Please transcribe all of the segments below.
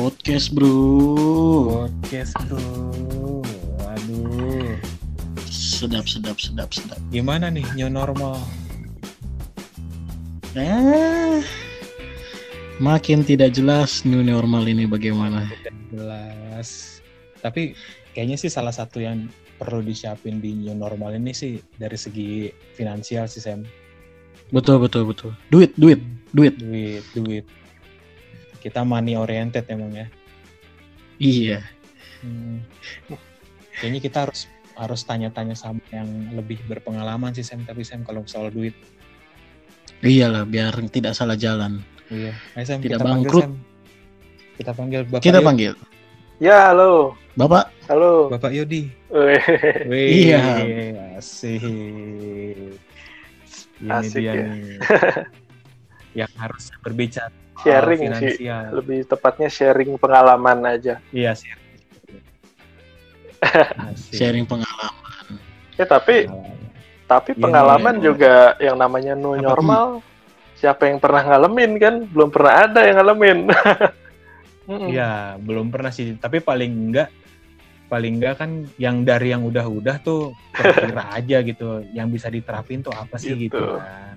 Podcast bro. Podcast bro. Waduh. Sedap sedap sedap sedap. Gimana nih new normal? Eh, makin tidak jelas new normal ini bagaimana. Tidak jelas. Tapi kayaknya sih salah satu yang perlu disiapin di new normal ini sih dari segi finansial sih Sam. Betul betul betul. Duit duit duit. Duit, duit. Kita money oriented emang ya. Iya. Hmm. Kayaknya kita harus harus tanya-tanya sama yang lebih berpengalaman sih Sam tapi Sam kalau soal duit. Iyalah biar tidak salah jalan. Iya. Ayo Sam, Tidak kita panggil bangkrut. Sam. Kita panggil Bapak Kita Yodi. panggil. Ya, halo. Bapak. Halo. Bapak Yodi. Weh, Wih, Iya. asik. Ini Asik dia ya. nih. yang harus berbicara Sharing sih. finansial. Lebih tepatnya sharing pengalaman aja. Iya, sharing. Asik. Sharing pengalaman. Ya, tapi tapi Iya, pengalaman iya. juga yang namanya new normal. Siapa yang pernah ngalamin kan? Belum pernah ada yang ngalamin. Iya, belum pernah sih. Tapi paling enggak paling enggak kan yang dari yang udah-udah tuh kira aja gitu. Yang bisa diterapin tuh apa sih gitu, Gitu. kan.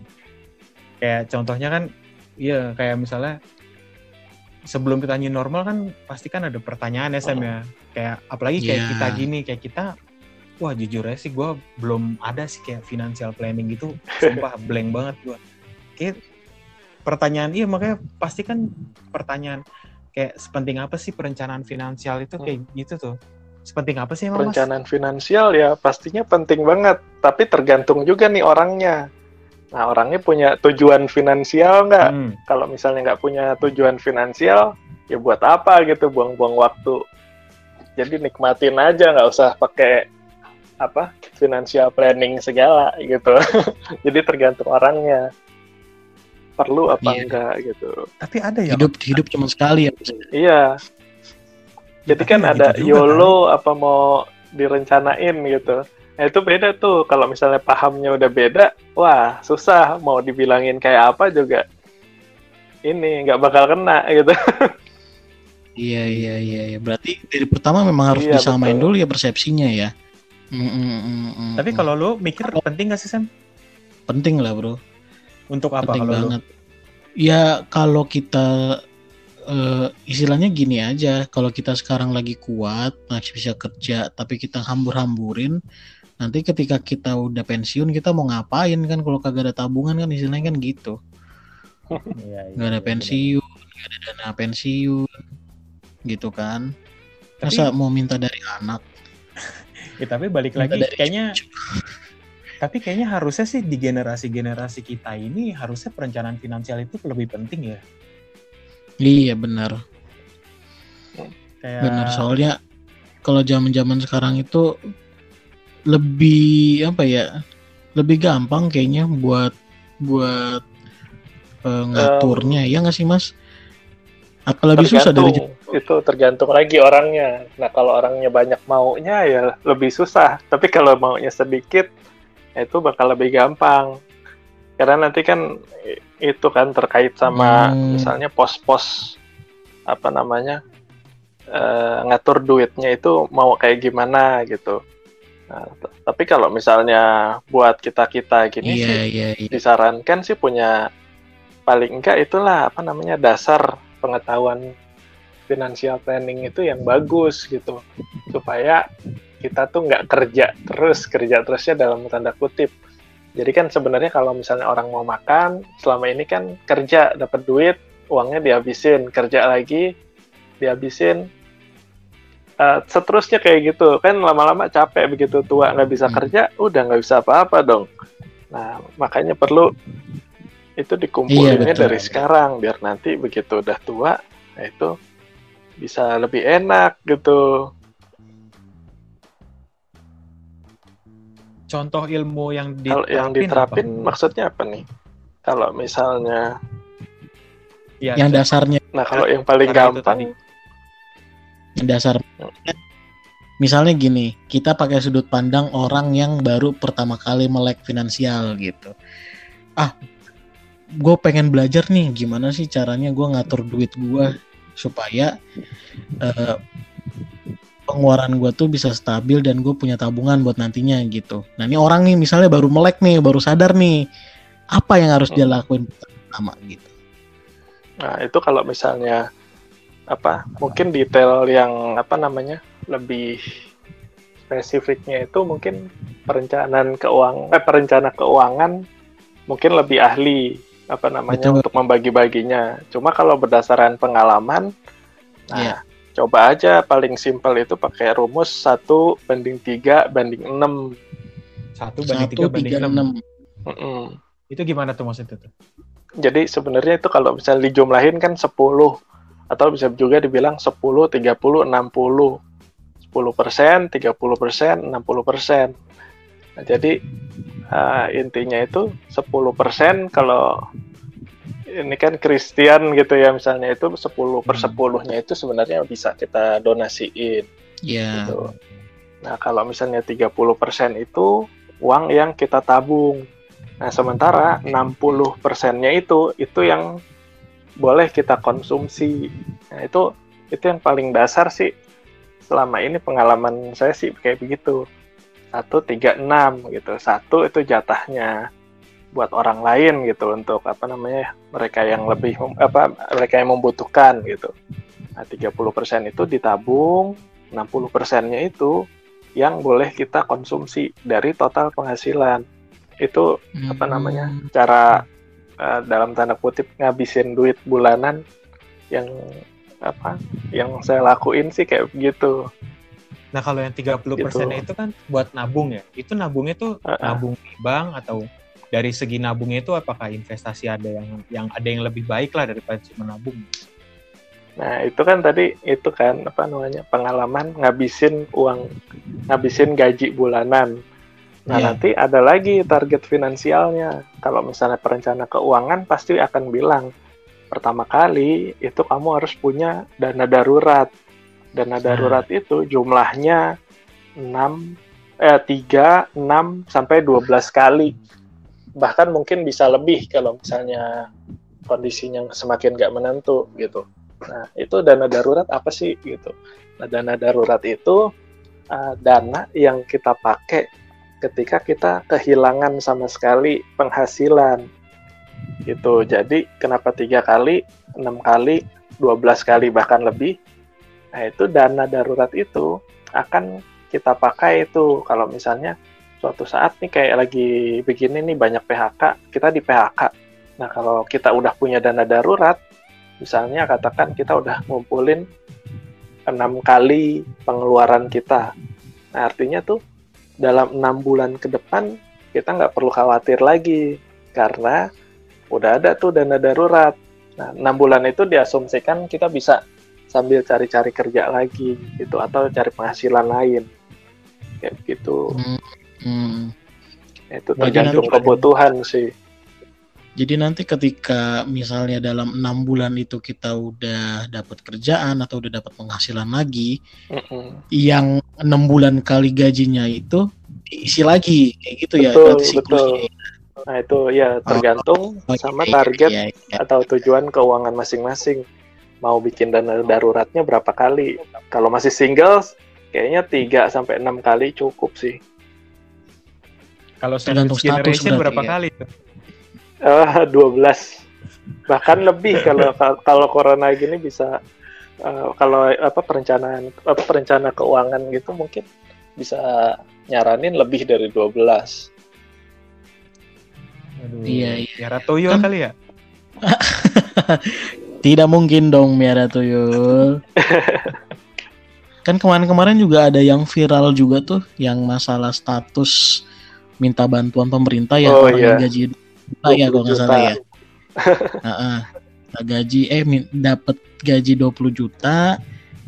Kayak contohnya kan iya kayak misalnya sebelum kita new normal kan pasti kan ada pertanyaan ya Sam ya. Kayak apalagi kayak Iya. kita gini, kayak kita wah jujur aja sih gue belum ada sih kayak financial planning gitu. Sumpah blank banget gue. Kayak pertanyaan iya makanya pasti kan pertanyaan kayak sepenting apa sih perencanaan finansial itu kayak gitu tuh. Sepenting apa sih emang Mas? Perencanaan finansial ya pastinya penting banget. Tapi tergantung juga nih orangnya. Nah, orangnya punya tujuan finansial nggak? Hmm, kalau misalnya nggak punya tujuan finansial ya buat apa gitu? Buang-buang waktu. Jadi nikmatin aja nggak usah pakai apa financial planning segala gitu. Jadi tergantung orangnya. Perlu apa Iya. enggak gitu. Tapi ada ya Hidup hidup cuma sekali ya. iya. Jadi Tapi kan nggak ada gitu YOLO apa mau direncanain gitu nah itu beda tuh kalau misalnya pahamnya udah beda wah susah mau dibilangin kayak apa juga ini nggak bakal kena gitu Iya iya iya. iya. Berarti dari pertama memang harus Iya, disamain betul. dulu ya persepsinya ya. Mm, mm, mm, mm, Tapi mm. kalau lu mikir penting gak sih Sam? penting lah bro. Untuk apa penting kalau lu? banget. Ya kalau kita eh, istilahnya gini aja, kalau kita sekarang lagi kuat, masih bisa kerja, tapi kita hambur-hamburin, nanti ketika kita udah pensiun kita mau ngapain kan? Kalau kagak ada tabungan kan istilahnya kan gitu, Iya, iya, nggak ada iya, pensiun, nggak ada dana pensiun, gitu kan? Tapi, Masa mau minta dari anak? ya, tapi balik Minta lagi dari kayaknya cucu? tapi kayaknya harusnya sih di generasi-generasi kita ini harusnya perencanaan finansial itu lebih penting ya. Iya benar, Kayak benar soalnya kalau zaman-zaman sekarang itu lebih apa ya lebih gampang kayaknya buat buat eh, ngaturnya. Ya nggak sih mas? Apa lebih susah dari itu tergantung lagi orangnya. Nah kalau orangnya banyak maunya ya lebih susah. Tapi kalau maunya sedikit ya itu bakal lebih gampang. Karena nanti kan itu kan terkait sama Hmm. misalnya pos-pos apa namanya eh, ngatur duitnya itu mau kayak gimana gitu Nah, tapi kalau misalnya buat kita kita gini sih iya iya. iya disarankan sih punya paling enggak itulah apa namanya dasar pengetahuan financial planning itu yang bagus gitu. Supaya kita tuh nggak kerja terus kerja terusnya dalam tanda kutip. Jadi kan sebenarnya kalau misalnya orang mau makan selama ini kan kerja dapat duit uangnya dihabisin. Kerja lagi dihabisin Eh, seterusnya kayak gitu kan lama-lama capek begitu tua nggak bisa Hmm. kerja udah nggak bisa apa-apa dong Nah, makanya perlu itu dikumpulinnya Iya, betul. dari sekarang biar nanti begitu udah tua, nah itu bisa lebih enak gitu. contoh ilmu yang diterapin, Kalau yang diterapin apa? maksudnya apa nih? Kalau misalnya, Ya, yang dasarnya nah kalau yang paling gampang, dasar misalnya gini kita pakai sudut pandang orang yang baru pertama kali melek finansial gitu ah gue pengen belajar nih gimana sih caranya gue ngatur duit gue supaya eh, pengeluaran gue tuh bisa stabil dan gue punya tabungan buat nantinya gitu. Nah ini orang nih misalnya baru melek nih, baru sadar nih, apa yang harus dia lakuin pertama gitu. Nah, itu kalau misalnya apa? Mungkin detail yang apa namanya? lebih spesifiknya itu mungkin perencanaan keuangan eh perencana keuangan mungkin lebih ahli apa namanya Betul. untuk membagi-baginya. Cuma kalau berdasarkan pengalaman nah Iya. coba aja paling simpel itu pakai rumus 1 banding 3 banding 6. Satu banding Satu tiga banding tiga enam. enam. Mm-mm. Itu gimana tuh maksudnya tuh? Jadi sebenarnya itu kalau misalnya dijumlahin kan 10 atau bisa juga dibilang 10, 30, 60. 10 persen, 30 persen, 60 persen. Nah, jadi eh, intinya itu 10 persen kalau ini kan Kristen gitu ya misalnya itu 10 per 10-nya itu sebenarnya bisa kita donasiin Ya. gitu. Nah, kalau misalnya 30% itu uang yang kita tabung. Nah, sementara 60 persennya itu itu yang boleh kita konsumsi. Nah, itu itu yang paling dasar sih. Selama ini pengalaman saya sih kayak begitu. Satu tiga enam gitu. Satu itu jatahnya buat orang lain gitu untuk apa namanya mereka yang lebih apa mereka yang membutuhkan gitu. Nah, 30% itu ditabung, 60 persennya itu yang boleh kita konsumsi dari total penghasilan. Itu apa namanya Hmm. cara eh, dalam tanda kutip ngabisin duit bulanan yang apa yang saya lakuin sih kayak begitu. Nah kalau yang 30 persennya itu kan buat nabung ya. Itu nabungnya tuh Uh-uh. nabung di bank atau dari segi nabungnya itu apakah investasi ada yang yang ada yang lebih baik lah daripada cuma nabung? Nah, itu kan tadi itu kan apa namanya? pengalaman ngabisin uang ngabisin gaji bulanan. Nah, Iya. nanti ada lagi target finansialnya. Kalau misalnya perencana keuangan pasti akan bilang pertama kali itu kamu harus punya dana darurat. Dana darurat itu jumlahnya 6 eh 3, 6 sampai 12 kali. Bahkan mungkin bisa lebih kalau misalnya kondisinya semakin nggak menentu gitu. Nah, itu dana darurat apa sih gitu. Nah, dana darurat itu uh, dana yang kita pakai ketika kita kehilangan sama sekali penghasilan. Gitu. Jadi, kenapa tiga kali, enam kali, 12 kali bahkan lebih? Nah, itu dana darurat itu akan kita pakai itu kalau misalnya suatu saat nih kayak lagi begini nih banyak PHK, kita di PHK. Nah, kalau kita udah punya dana darurat, misalnya katakan kita udah ngumpulin enam kali pengeluaran kita. Nah, artinya tuh dalam enam bulan ke depan kita nggak perlu khawatir lagi karena udah ada tuh dana darurat. Nah, enam bulan itu diasumsikan kita bisa sambil cari-cari kerja lagi gitu atau cari penghasilan lain kayak gitu. Hmm. Hmm. Itu tergantung kebutuhan sih. Jadi nanti ketika misalnya dalam enam bulan itu kita udah dapat kerjaan atau udah dapat penghasilan lagi, Mm-mm. yang enam bulan kali gajinya itu diisi lagi kayak gitu ya. Betul, Berarti siklusnya. Nah itu ya tergantung Oh, sama iya, target iya, iya. atau tujuan keuangan masing-masing. Mau bikin dana daruratnya berapa kali? Kalau masih singles, kayaknya 3 sampai 6 kali cukup sih. Kalau Tergantung status generation berapa ya. kali? Eh 12. Bahkan lebih kalau kalau corona gini bisa eh, kalau apa perencanaan apa perencana keuangan gitu mungkin bisa nyaranin lebih dari 12. Aduh, Iya, iya. Piara tuyul Kan- kali ya? Tidak mungkin dong Miara Tuyul. kan kemarin-kemarin juga ada yang viral juga tuh yang masalah status minta bantuan pemerintah ya Oh, orang iya. yang gaji juta ya 20 kalau nggak salah ya. Heeh. Minta gaji eh dapat gaji 20 juta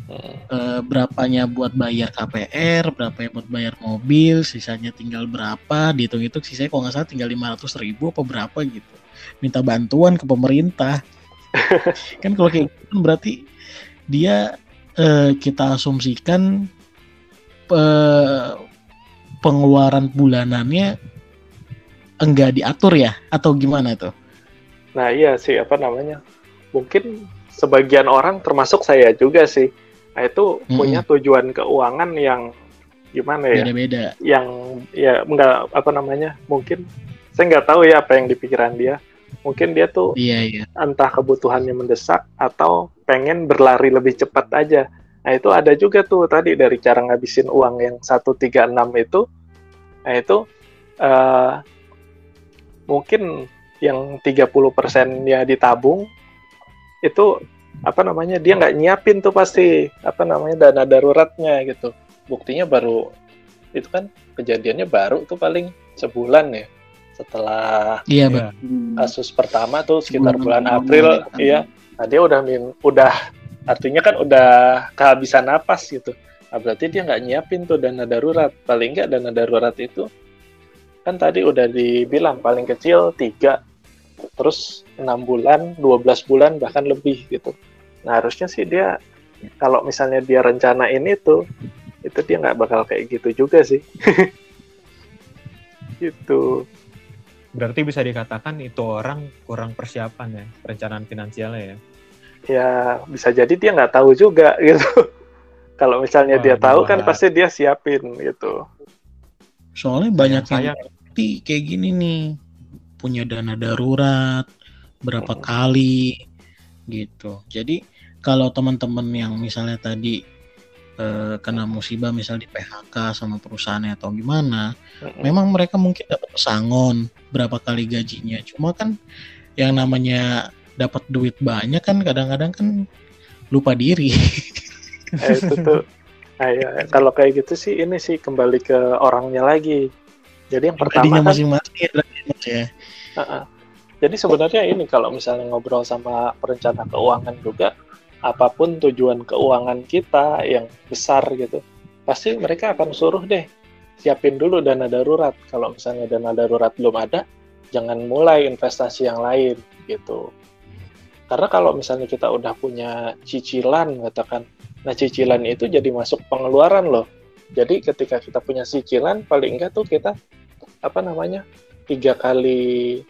Hmm. eh, berapanya buat bayar KPR, berapanya buat bayar mobil, sisanya tinggal berapa, dihitung-hitung sisanya kalau nggak salah tinggal 500 ribu apa berapa gitu. Minta bantuan ke pemerintah. kan kalau kayak gitu kan berarti dia eh, kita asumsikan eh, pengeluaran bulanannya enggak diatur ya atau gimana tuh? Nah iya sih apa namanya mungkin sebagian orang termasuk saya juga sih nah itu Mm-mm. punya tujuan keuangan yang gimana ya Beda-beda. yang ya enggak apa namanya mungkin saya nggak tahu ya apa yang di pikiran dia mungkin dia tuh Iya, iya. entah kebutuhannya mendesak atau pengen berlari lebih cepat aja. Nah itu ada juga tuh tadi dari cara ngabisin uang yang 136 itu, nah itu eh, mungkin yang 30 persennya ditabung itu apa namanya dia nggak nyiapin tuh pasti apa namanya dana daruratnya gitu. Buktinya baru itu kan kejadiannya baru tuh paling sebulan ya setelah Iya, betul. kasus pertama tuh sekitar bulan Bulan April April. iya nah dia udah min udah artinya kan udah kehabisan napas gitu nah, berarti dia nggak nyiapin tuh dana darurat paling nggak dana darurat itu kan tadi udah dibilang paling kecil tiga terus enam bulan 12 bulan bahkan lebih gitu nah harusnya sih dia kalau misalnya dia rencanain itu itu dia nggak bakal kayak gitu juga sih gitu Berarti bisa dikatakan itu orang kurang persiapan ya perencanaan finansialnya ya. ya bisa jadi dia nggak tahu juga gitu. Kalau misalnya Wah, dia tahu kan pasti dia siapin gitu. Soalnya banyak Sayang, yang ngerti kayak gini nih. Punya dana darurat berapa Mm. kali gitu. Jadi kalau teman-teman yang misalnya tadi eh, kena musibah misal di PHK sama perusahaannya atau gimana, memang mereka mungkin dapat pesangon berapa kali gajinya. Cuma kan yang namanya dapat duit banyak kan kadang-kadang kan lupa diri. Eh, itu tuh. Nah, ya, kalau kayak gitu sih ini sih kembali ke orangnya lagi. Jadi yang pertama Tadinya kan, masing-masing ya, ya. uh-uh. jadi sebenarnya ini kalau misalnya ngobrol sama perencana keuangan juga, apa pun tujuan keuangan kita yang besar gitu, pasti mereka akan suruh deh siapin dulu dana darurat. Kalau misalnya dana darurat belum ada, jangan mulai investasi yang lain gitu. Karena kalau misalnya kita udah punya cicilan, katakan, nah cicilan itu jadi masuk pengeluaran loh. Jadi ketika kita punya cicilan, paling enggak tuh kita apa namanya tiga kali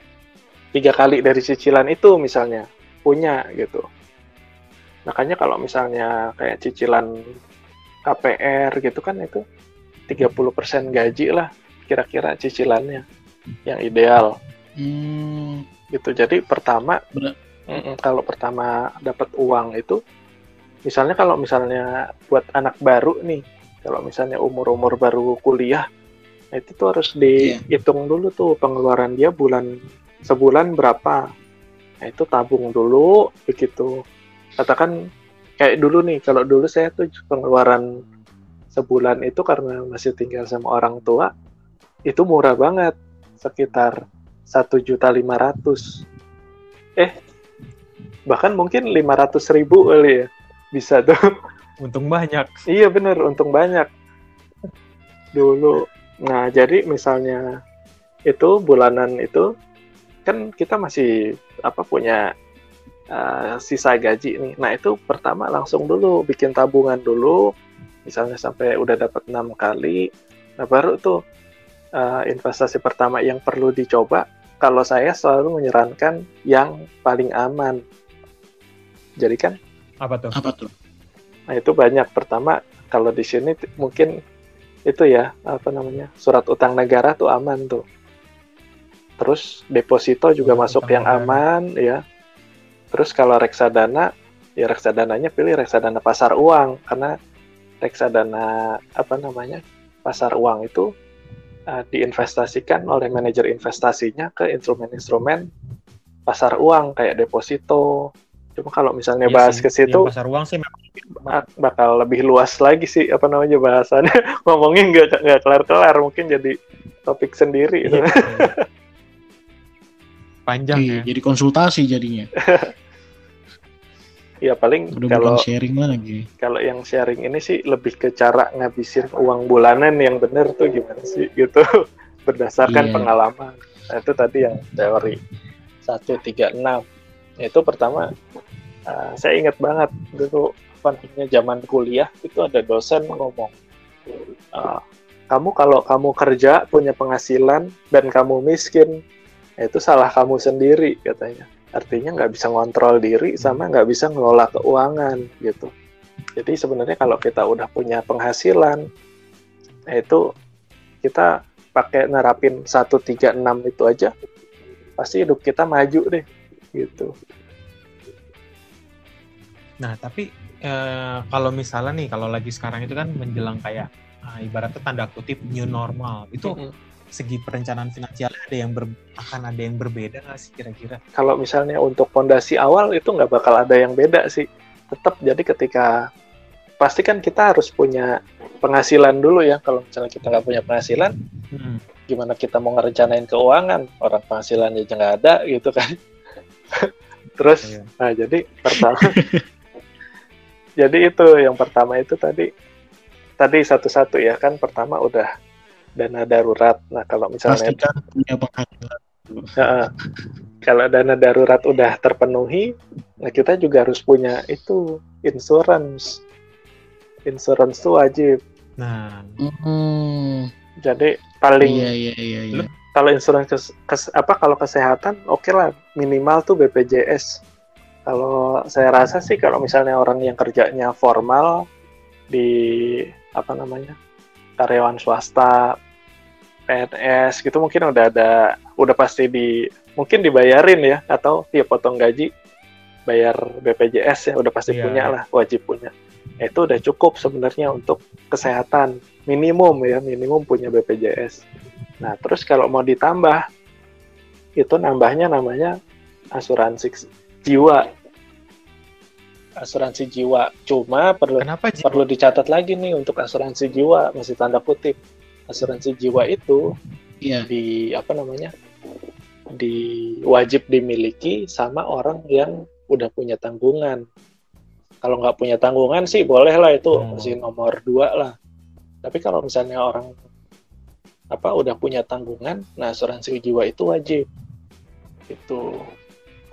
tiga kali dari cicilan itu misalnya punya gitu. Makanya kalau misalnya kayak cicilan KPR gitu kan itu 30% gaji lah kira-kira cicilannya yang ideal Hmm, gitu. Jadi pertama Benar. Kalau pertama dapat uang itu misalnya kalau misalnya buat anak baru nih, kalau misalnya umur-umur baru kuliah, itu tuh harus dihitung dulu tuh pengeluaran dia bulan sebulan berapa. Nah, itu tabung dulu begitu. Katakan kayak dulu nih, kalau dulu saya tuh pengeluaran sebulan itu karena masih tinggal sama orang tua itu murah banget sekitar satu juta lima ratus eh bahkan mungkin lima ratus ribu kali ya bisa tuh untung banyak. iya bener. Untung banyak. Dulu. Nah jadi misalnya itu bulanan itu kan kita masih apa punya uh, sisa gaji nih. Nah itu pertama langsung dulu bikin tabungan dulu. Misalnya sampai udah dapat enam kali nah baru tuh uh, investasi pertama yang perlu dicoba. Kalau saya selalu menyarankan yang paling aman. Jadi kan? Apa tuh? apa tuh? Nah itu banyak. Pertama kalau di sini mungkin itu ya apa namanya surat utang negara tuh aman tuh. Terus deposito juga Surat masuk yang negara. aman ya. Terus kalau reksadana ya reksadananya pilih reksadana pasar uang karena reksadana apa namanya pasar uang itu uh, diinvestasikan oleh manajer investasinya ke instrumen-instrumen pasar uang kayak deposito. Cuma kalau misalnya Iya bahas sih, ke situ pasar uang sih memang bak- bakal lebih luas lagi sih apa namanya bahasannya ngomongin nggak nggak kelar kelar mungkin jadi topik sendiri itu. Iya. panjang Iya, ya. jadi konsultasi jadinya. ya paling Udah kalau sharing lagi. kalau yang sharing ini sih lebih ke cara ngabisin uang bulanan yang bener tuh gimana sih gitu berdasarkan Iya. pengalaman nah, itu tadi yang teori 136 itu pertama uh, saya ingat banget dulu apa namanya zaman kuliah itu ada dosen ngomong uh, kamu kalau kamu kerja punya penghasilan dan kamu miskin itu salah kamu sendiri katanya. Artinya nggak bisa ngontrol diri sama nggak bisa ngelola keuangan gitu. Jadi sebenarnya kalau kita udah punya penghasilan, itu kita pakai nerapin 136 itu aja, pasti hidup kita maju deh gitu. Nah, tapi eh, kalau misalnya nih, kalau lagi sekarang itu kan menjelang kayak ah, ibaratnya tanda kutip new normal, itu Mm-mm. segi perencanaan finansial ada yang ber, akan ada yang berbeda nggak sih kira-kira? Kalau misalnya untuk fondasi awal itu nggak bakal ada yang beda sih. Tetap jadi ketika pasti kan kita harus punya penghasilan dulu ya. Kalau misalnya kita nggak punya penghasilan, Hmm. gimana kita mau ngerencanain keuangan? Orang penghasilannya aja nggak ada gitu kan. Terus, Iya. nah jadi pertama, jadi itu yang pertama itu tadi, tadi satu-satu ya kan. Pertama udah dana darurat. Nah kalau misalnya Pastikan punya penghasilan. Heeh. kalau dana darurat udah terpenuhi, nah kita juga harus punya itu insurance. Insurance itu wajib. Nah, Hmm, Jadi paling iya iya iya iya. Kalau insurance kes, kes- apa kalau kesehatan oke lah minimal tuh BPJS. Kalau saya rasa sih kalau misalnya orang yang kerjanya formal di apa namanya karyawan swasta PNS gitu mungkin udah ada udah pasti di mungkin dibayarin ya atau dia potong gaji bayar BPJS ya udah pasti Iya, punya lah wajib punya. Itu udah cukup sebenarnya untuk kesehatan minimum ya minimum punya BPJS nah terus kalau mau ditambah itu nambahnya namanya asuransi jiwa. Asuransi jiwa. Cuma perlu kenapa perlu dicatat lagi nih untuk asuransi jiwa masih tanda kutip. Asuransi jiwa itu Iya. di apa namanya di wajib dimiliki sama orang yang udah punya tanggungan. Kalau nggak punya tanggungan sih boleh lah itu Hmm. masih nomor dua lah. Tapi kalau misalnya orang apa udah punya tanggungan nah asuransi jiwa itu wajib. Itu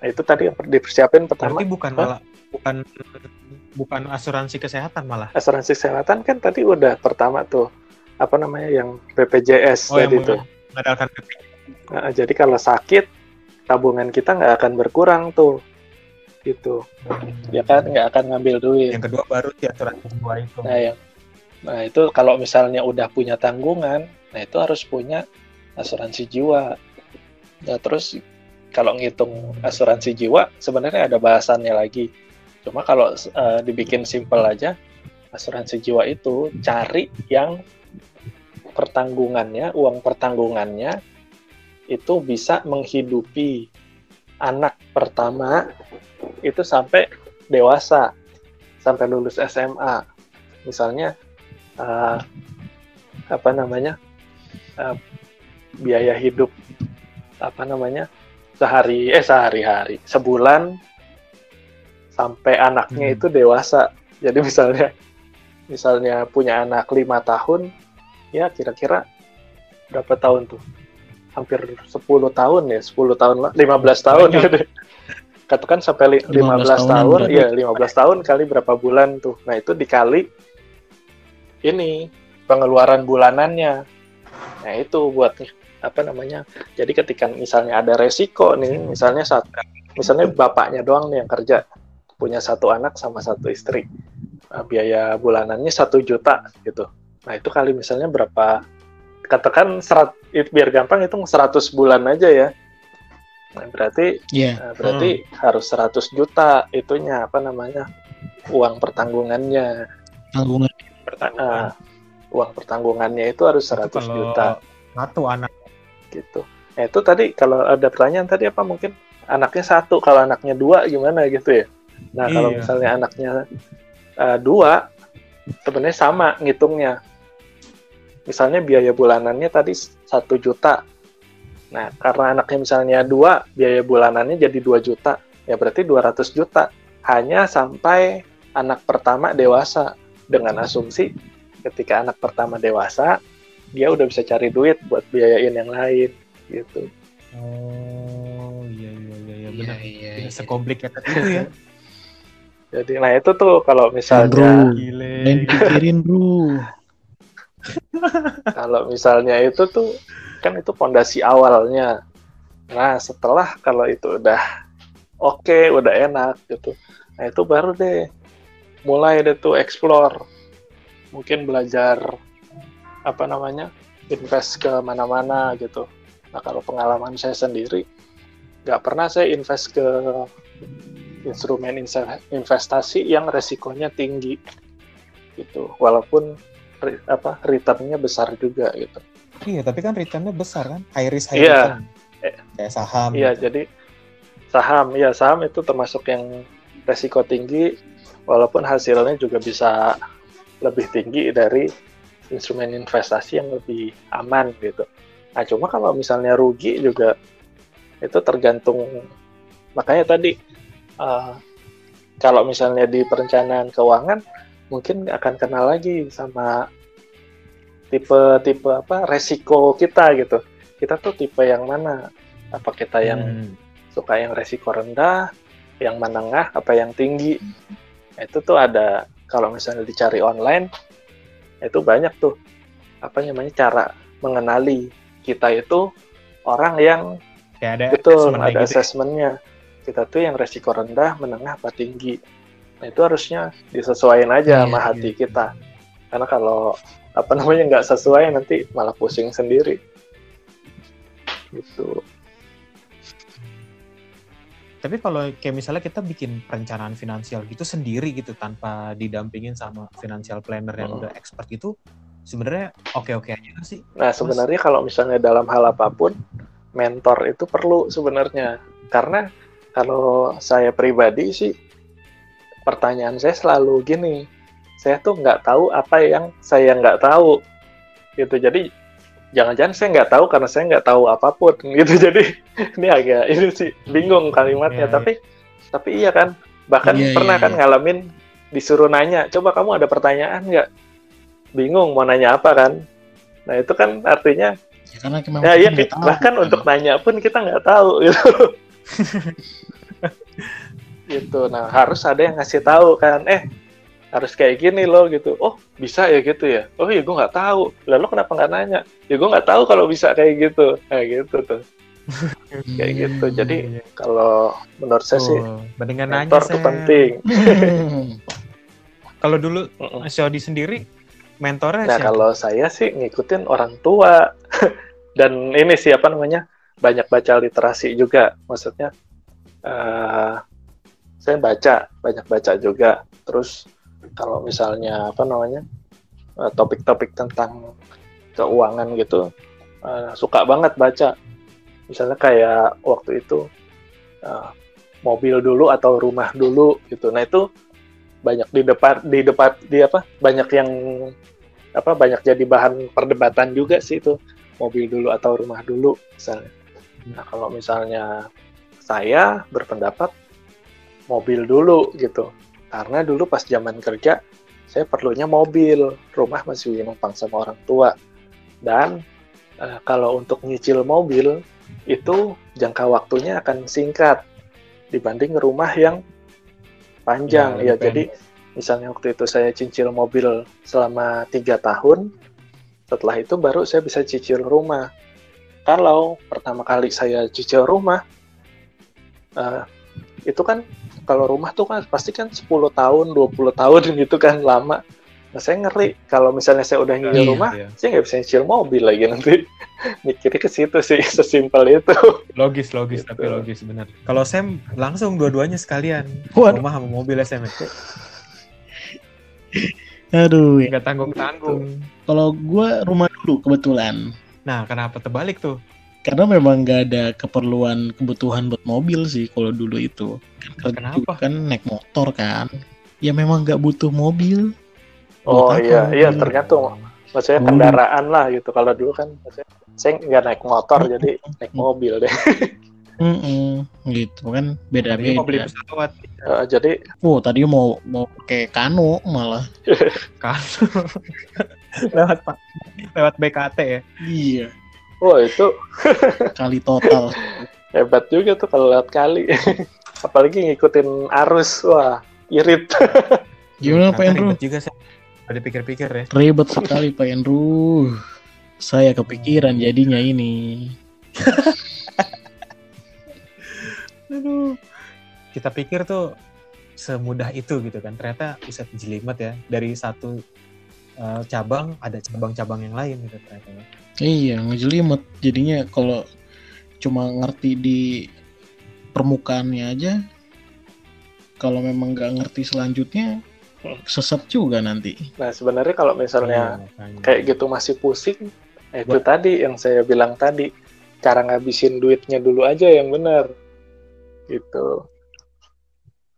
nah, itu tadi yang dipersiapin pertama. Berarti bukan malah bukan bukan asuransi kesehatan malah. asuransi kesehatan kan tadi udah pertama tuh apa namanya yang BPJS Oh, yang tadi mengandalkan BPJS. Nah, jadi kalau sakit tabungan kita nggak akan berkurang tuh. Gitu. Ya kan nggak akan ngambil duit. Yang kedua baru si asuransi jiwa itu. nah yang nah itu kalau misalnya udah punya tanggungan nah itu harus punya asuransi jiwa. Nah terus kalau ngitung asuransi jiwa sebenarnya ada bahasannya lagi. Cuma kalau eh, dibikin simple aja asuransi jiwa itu cari yang pertanggungannya uang pertanggungannya itu bisa menghidupi anak pertama itu sampai dewasa sampai lulus SMA misalnya eh, apa namanya eh, biaya hidup apa namanya sehari eh sehari-hari sebulan sampai anaknya Hmm. itu dewasa. Jadi misalnya misalnya punya anak lima tahun ya kira-kira berapa tahun tuh? Hampir 10 tahun ya 10 tahun lah 15 tahun. Gitu katakan sampai li- 15 15, tahunan tahun berarti. ya 15 tahun kali berapa bulan tuh. Nah itu dikali ini pengeluaran bulanannya nah itu buat apa namanya jadi ketika misalnya ada resiko nih misalnya saat misalnya bapaknya doang nih yang kerja punya satu anak sama satu istri Nah, biaya bulanannya satu juta gitu nah itu kali misalnya berapa katakan serat biar gampang itu 100 bulan aja ya nah, berarti Iya. Nah, berarti harus 100 juta itunya apa namanya uang pertanggungannya Tanggungan. Ah, uang pertanggungannya itu harus 100 Itu kalau juta. Satu anak. gitu. Nah, itu tadi kalau ada pertanyaan tadi apa? Mungkin anaknya satu kalau anaknya dua gimana gitu ya? Nah kalau Iya. misalnya anaknya eh, dua sebenarnya sama ngitungnya. Misalnya biaya bulanannya tadi satu juta. Nah karena anaknya misalnya dua biaya bulanannya jadi 2 juta. Ya berarti 200 juta. Hanya sampai anak pertama dewasa dengan asumsi ketika anak pertama dewasa dia udah bisa cari duit buat biayain yang lain gitu Oh iya iya iya iya benar. Iya, iya. Tidak sekomplikated itu ya. jadi nah itu tuh kalau misalnya. Lain pikirin bro. kalau misalnya itu tuh kan itu fondasi awalnya nah setelah kalau itu udah oke udah enak gitu nah itu baru deh mulai deh tuh explore mungkin belajar apa namanya invest ke mana-mana gitu nah kalau pengalaman saya sendiri nggak pernah saya invest ke instrumen investasi yang resikonya tinggi gitu walaupun apa returnnya besar juga gitu Iya, tapi kan returnnya besar kan? High risk, high Iya. return. Kayak saham. Iya, gitu. jadi saham, ya saham itu termasuk yang resiko tinggi, walaupun hasilnya juga bisa lebih tinggi dari instrumen investasi yang lebih aman gitu. Nah, cuma kalau misalnya rugi juga itu tergantung, makanya tadi eh, kalau misalnya di perencanaan keuangan mungkin akan kenal lagi sama tipe-tipe apa resiko kita gitu. Kita tuh tipe yang mana? Apa kita yang Hmm. suka yang resiko rendah, yang menengah, apa yang tinggi. Itu tuh ada kalau misalnya dicari online itu banyak tuh apa namanya cara mengenali kita itu orang yang Kayak ada betul assessment ada gitu ya. asesmennya. Kita tuh yang resiko rendah, menengah, apa tinggi. Nah itu harusnya disesuaikan aja Iya, sama hati iya. kita. Karena kalau apa namanya nggak sesuai nanti malah pusing sendiri. Gitu. Tapi kalau kayak misalnya kita bikin perencanaan finansial gitu sendiri gitu tanpa didampingin sama financial planner yang Hmm. udah expert gitu, sebenarnya oke-oke aja sih? Nah, sebenarnya kalau misalnya dalam hal apa pun, mentor itu perlu sebenarnya. Karena kalau saya pribadi sih, pertanyaan saya selalu gini, saya tuh nggak tahu apa yang saya nggak tahu. Gitu, jadi jangan-jangan saya nggak tahu karena saya nggak tahu apa pun gitu. Jadi ini agak ini sih bingung kalimatnya, Iya, iya. tapi tapi iya kan, bahkan Iya, pernah kan iya. ngalamin disuruh nanya, coba kamu ada pertanyaan nggak? Bingung mau nanya apa kan? Nah itu kan artinya Ya, karena memang ya kita iya nggak tahu, bahkan kan. untuk nanya pun kita nggak tahu gitu. gitu. Nah harus ada yang ngasih tahu kan, eh harus kayak gini loh gitu. Oh bisa ya gitu ya. Oh iya gue nggak tahu. Lalu kenapa nggak nanya? Ya gue nggak tahu kalau bisa kayak gitu. Kayak gitu tuh. Kayak gitu. Jadi kalau menurut saya sih Tuh, mendingan nanya mentor tuh Sam. penting. Kalau dulu. Mas Yodi sendiri mentornya Nah siapa? kalau saya sih ngikutin orang tua dan ini sih apa namanya banyak baca literasi juga. Maksudnya eh saya baca banyak baca juga. Terus kalau misalnya apa namanya eh, topik-topik tentang keuangan gitu eh, suka banget baca. Misalnya kayak waktu itu eh, mobil dulu atau rumah dulu gitu. Nah itu banyak di depan di depan di apa banyak yang apa banyak jadi bahan perdebatan juga sih itu mobil dulu atau rumah dulu misalnya. Nah kalau misalnya saya berpendapat mobil dulu gitu karena dulu pas zaman kerja saya perlunya mobil. Rumah masih numpang sama orang tua. Dan eh, kalau untuk nyicil mobil itu jangka waktunya akan singkat dibanding rumah yang panjang. Ya, ya, jadi misalnya waktu itu saya cicil mobil selama tiga tahun setelah itu baru saya bisa cicil rumah. Kalau pertama kali saya cicil rumah eh, itu kan kalau rumah tuh kan pasti kan 10 tahun 20 tahun gitu kan lama nah saya ngeri kalau misalnya saya udah nyicil Iya, rumah iya. saya nggak bisa nyicil mobil lagi nanti mikirnya ke situ sih sesimpel itu Logis, logis, Gitu. tapi logis benar. Kalau Sam langsung dua-duanya sekalian, Waduh, rumah sama mobil ya Sam. ya? aduh. ya. Nggak tanggung-tanggung. Kalau gua rumah dulu kebetulan. Nah, kenapa terbalik tuh? Karena memang nggak ada keperluan kebutuhan buat mobil sih kalau dulu itu. Kan kerja Kenapa? kan naik motor kan. Ya memang nggak butuh mobil. oh Buat apa iya iya mobil? tergantung maksudnya Oh. kendaraan lah gitu kalau dulu kan maksudnya saya nggak naik motor jadi naik mobil deh Mm-mm, gitu kan Tadinya mau beli beda-beda. pesawat Eh, jadi Oh tadi mau mau pakai kano malah. kan lewat pak lewat BKT ya Iya. Wah itu Kali total. hebat juga tuh kalau lewat kali. Apalagi ngikutin arus. Wah irit. Gimana Pak Andrew? ribet juga sih. Ada pikir-pikir ya. Ribet sekali Pak Andrew. Saya kepikiran jadinya ini. aduh. Kita pikir tuh semudah itu gitu kan. Ternyata bisa jelimet ya. Dari satu uh, cabang ada cabang-cabang yang lain gitu ternyata ya. iya ngejelimet jadinya kalau cuma ngerti di permukaannya aja kalau memang nggak ngerti selanjutnya sesat juga nanti nah sebenarnya kalau misalnya Iya, kayak gitu masih pusing nah itu tadi yang saya bilang tadi cara ngabisin duitnya dulu aja yang benar gitu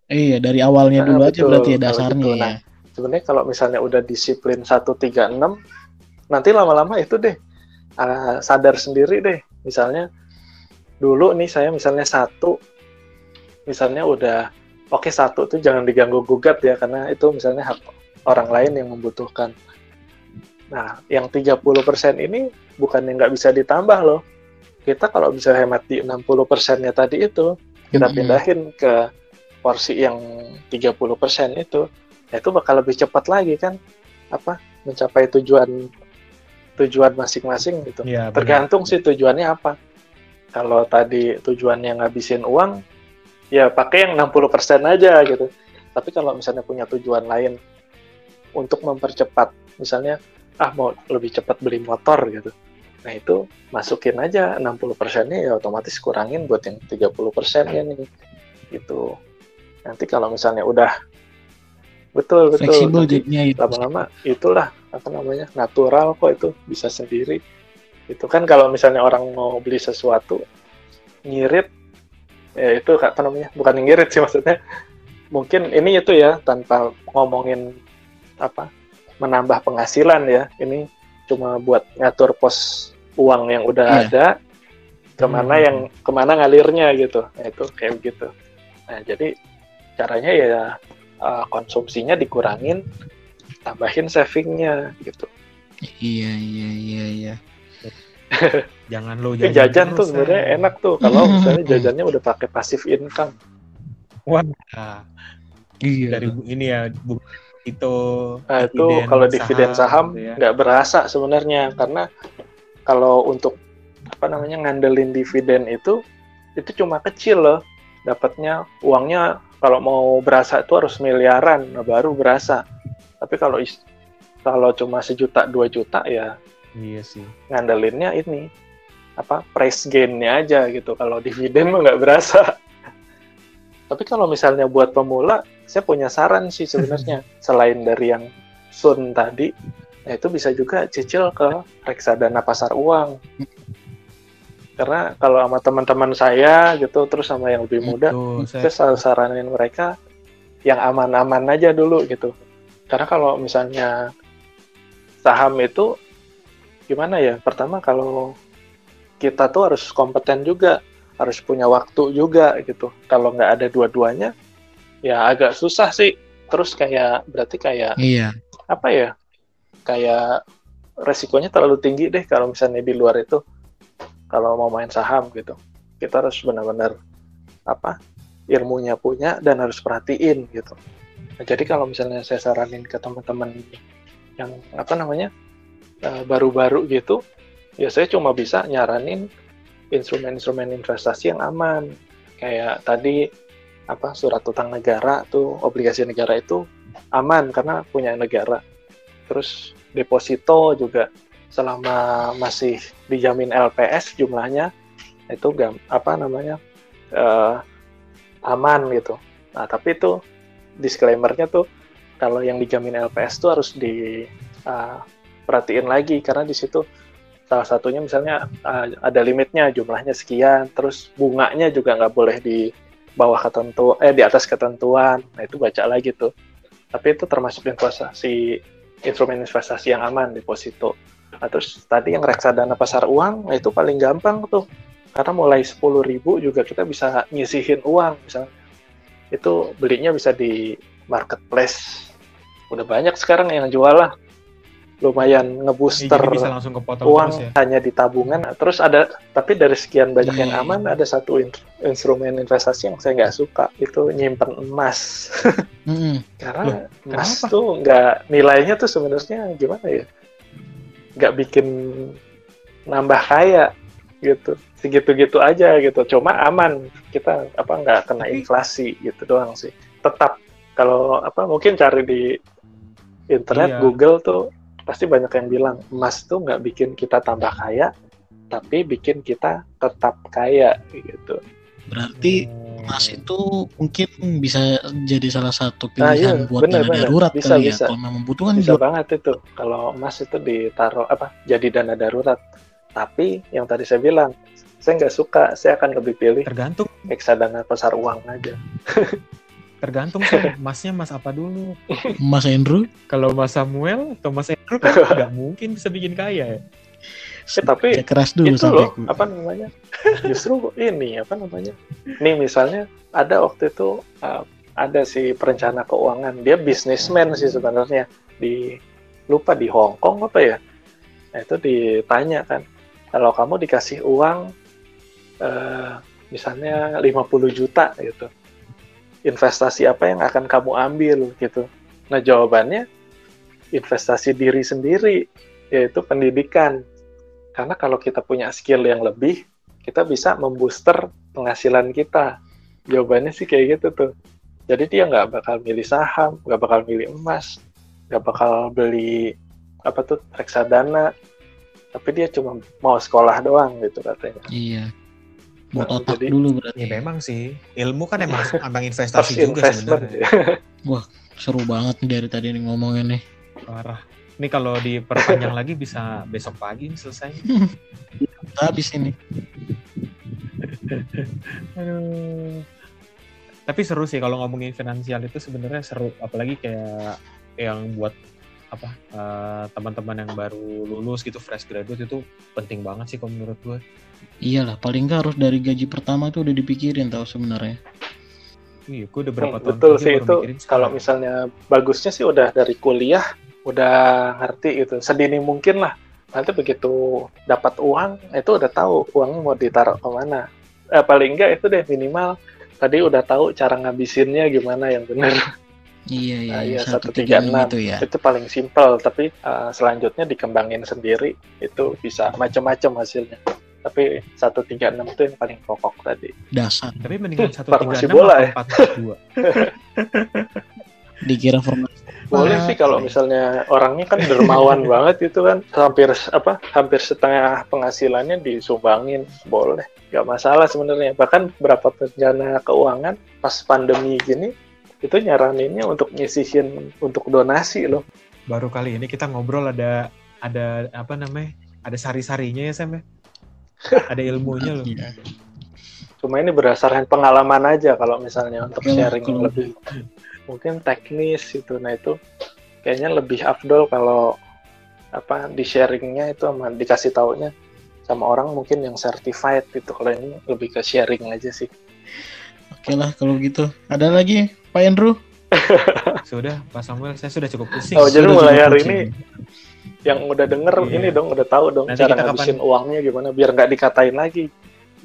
iya dari awalnya Nah, dulu aja betul. berarti ya dasarnya gitu, ya nah. Sebenarnya kalau misalnya udah disiplin 136 nanti lama-lama itu deh ah, sadar sendiri deh. Misalnya dulu nih saya misalnya satu misalnya udah oke satu tuh jangan diganggu gugat ya karena itu misalnya hak orang lain yang membutuhkan. Nah yang 30% ini bukan yang nggak bisa ditambah loh. Kita kalau bisa hemat di 60 persennya tadi itu kita pindahin ke porsi yang 30% itu ya itu bakal lebih cepat lagi kan apa mencapai tujuan tujuan masing-masing gitu. Benar. tergantung sih tujuannya apa. Kalau tadi tujuannya ngabisin uang ya pakai yang 60% aja gitu. Tapi kalau misalnya punya tujuan lain untuk mempercepat misalnya ah mau lebih cepat beli motor gitu. Nah itu masukin aja 60 persennya ya otomatis kurangin buat yang 30 persennya nih gitu. Nanti kalau misalnya udah betul betul. Fleksibel jadinya itu. lama-lama itulah apa namanya natural kok itu bisa sendiri. Itu kan kalau misalnya orang mau beli sesuatu ngirit ya itu apa namanya bukan ngirit sih maksudnya. Mungkin ini itu ya tanpa ngomongin apa menambah penghasilan ya ini cuma buat ngatur pos uang yang udah Iya. ada ke mana Hmm. yang ke mana ngalirnya gitu. Nah, itu kayak gitu nah jadi caranya ya uh, konsumsinya dikurangin tambahin savingnya gitu. Iya iya iya iya. Jangan lo jajan, jajan tuh sebenarnya enak tuh. Kalau misalnya jajannya udah pakai passive income. Wah nah, iya. Dari ini ya bu itu Nah, itu kalau dividen saham gitu ya. nggak berasa sebenarnya. Karena kalau untuk apa namanya ngandelin dividen itu itu cuma kecil loh. Dapatnya uangnya kalau mau berasa itu harus miliaran nah baru berasa. Tapi kalau kalau cuma sejuta dua juta ya iya sih. ngandelinnya ini apa price gain-nya aja gitu. Kalau dividen mah nggak berasa. Tapi kalau misalnya buat pemula saya punya saran sih sebenarnya. Selain dari yang Sun tadi nah itu bisa juga cicil ke reksadana pasar uang karena kalau sama teman-teman saya gitu terus sama yang lebih muda Tuh, saya saranin mereka yang aman-aman aja dulu gitu. Karena kalau misalnya saham itu gimana ya? Pertama kalau kita tuh harus kompeten juga, harus punya waktu juga gitu. Kalau nggak ada dua-duanya, ya agak susah sih. Terus kayak berarti kayak iya apa ya? Kayak resikonya terlalu tinggi deh kalau misalnya di luar itu. Kalau mau main saham gitu, kita harus benar-benar apa ilmunya punya dan harus perhatiin gitu. Nah, jadi kalau misalnya saya saranin ke teman-teman yang apa namanya eh, baru-baru gitu, ya saya cuma bisa nyaranin instrumen-instrumen investasi yang aman. Kayak tadi apa surat utang negara tuh obligasi negara itu aman karena punya negara. Terus deposito juga selama masih dijamin LPS jumlahnya itu gam, apa namanya eh, aman gitu. Nah tapi itu disclaimernya tuh kalau yang dijamin LPS tuh harus di uh, perhatiin lagi karena di situ salah satunya misalnya uh, ada limitnya jumlahnya sekian, terus bunganya juga nggak boleh di bawah ketentu eh di atas ketentuan. Nah itu baca lagi tuh. Tapi itu termasuk investasi instrumen investasi yang aman deposito. Nah, terus tadi yang reksadana pasar uang, nah itu paling gampang tuh. Karena mulai 10.000 juga kita bisa nyisihin uang misalnya. Itu belinya bisa di marketplace. Udah banyak sekarang yang jual lah. Lumayan ngebooster jadi bisa langsung kepotong uang terus ya hanya di tabungan. Terus ada, tapi dari sekian banyak yang Iya. aman, ada satu in- instrumen investasi yang saya nggak suka. Itu nyimpen emas. Mm-mm. Karena Loh, emas kenapa? tuh nggak nilainya tuh sebenarnya gimana ya? Nggak bikin nambah kaya gitu. Segitu-gitu aja gitu. Cuma aman. Kita apa nggak kena inflasi gitu doang sih. Tetap kalau apa mungkin cari di internet Iya. Google tuh pasti banyak yang bilang emas tuh nggak bikin kita tambah kaya tapi bikin kita tetap kaya gitu Berarti Oh. emas itu mungkin bisa jadi salah satu Nah, iya, pilihan buat bener, dana bener. darurat Bisa, kali bisa. ya. Kalau memang membutuhkan bisa juga. banget itu kalau emas itu ditaruh apa jadi dana darurat tapi yang tadi saya bilang saya nggak suka saya akan lebih pilih tergantung reksadana pasar uang aja tergantung sih masnya mas apa dulu Mas Andrew, kalau mas Samuel atau mas Andrew kan nggak mungkin bisa bikin kaya ya tapi kerja keras dulu itu loh apa namanya? Justru ini apa namanya? Nih misalnya ada waktu itu uh, ada si perencana keuangan. Dia bisnismen sih sebenarnya. Di lupa di Hong Kong apa ya? Nah, itu ditanya kan kalau kamu dikasih uang eh, misalnya 50 juta gitu. Investasi apa yang akan kamu ambil? gitu. Nah jawabannya investasi diri sendiri yaitu pendidikan karena kalau kita punya skill yang lebih, kita bisa membooster penghasilan kita. Jawabannya sih kayak gitu tuh. Jadi dia nggak bakal milih saham, nggak bakal milih emas, nggak bakal beli apa tuh reksadana, tapi dia cuma mau sekolah doang gitu katanya. Iya. Buat Nah, otak jadi- dulu berarti. ya memang sih ilmu kan emang Harus investasi juga sebenarnya Seru banget nih dari tadi nih ngomongin nih. parah ini kalau diperpanjang lagi bisa besok pagi nih selesai Habis ini. Aduh. Tapi seru sih kalau ngomongin finansial itu sebenarnya seru, apalagi kayak yang buat apa eh, teman-teman yang baru lulus gitu fresh graduate itu penting banget sih kalau menurut gue. Iyalah, paling nggak harus dari gaji pertama tuh udah dipikirin tau sebenarnya. Iya, gue udah berapa Hmm, tahun betul sih itu kalau misalnya bagusnya sih udah dari kuliah udah ngerti gitu sedini mungkin lah nanti begitu dapat uang itu udah tahu uangnya mau ditaruh ke mana eh, paling enggak itu deh minimal tadi udah tahu cara ngabisinnya gimana yang benar Iya iya, Nah, iya. iya, satu tiga enam 136. itu ya. itu paling simpel tapi uh, selanjutnya dikembangin sendiri itu bisa macam-macam hasilnya tapi 136 itu yang paling pokok tadi Dasar. Tapi mendingan satu tiga bola ya? empat dua. Dikira formasi. Boleh Wah, sih kalau misalnya orangnya kan dermawan banget itu kan hampir apa hampir setengah penghasilannya disumbangin boleh nggak masalah sebenarnya bahkan berapa perencana keuangan pas pandemi gini itu nyaraninnya untuk nyisihin untuk donasi loh Baru kali ini kita ngobrol ada ada apa namanya? Ada sari-sarinya ya Sam ya? Ada ilmunya loh. Iya. cuma ini berdasarkan pengalaman aja kalau misalnya untuk lah, sharing kalau- lebih mungkin teknis itu nah itu kayaknya lebih afdol kalau apa di sharingnya itu sama dikasih taunya sama orang mungkin yang certified gitu kalau ini lebih ke sharing aja sih Oke lah kalau gitu. Ada lagi Pak Andrew? Sudah, Pak Samuel, saya sudah cukup pusing. Oh, jadi Sudah mulai hari pusing. ini yang udah denger Iya. ini dong udah tahu dong Nanti cara ngabisin uangnya gimana biar nggak dikatain lagi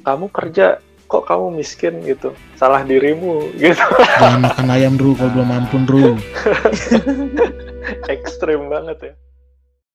kamu kerja kok kamu miskin gitu? Salah dirimu gitu. Jangan makan ayam Ru kalau belum ampun Ru. ekstrim banget ya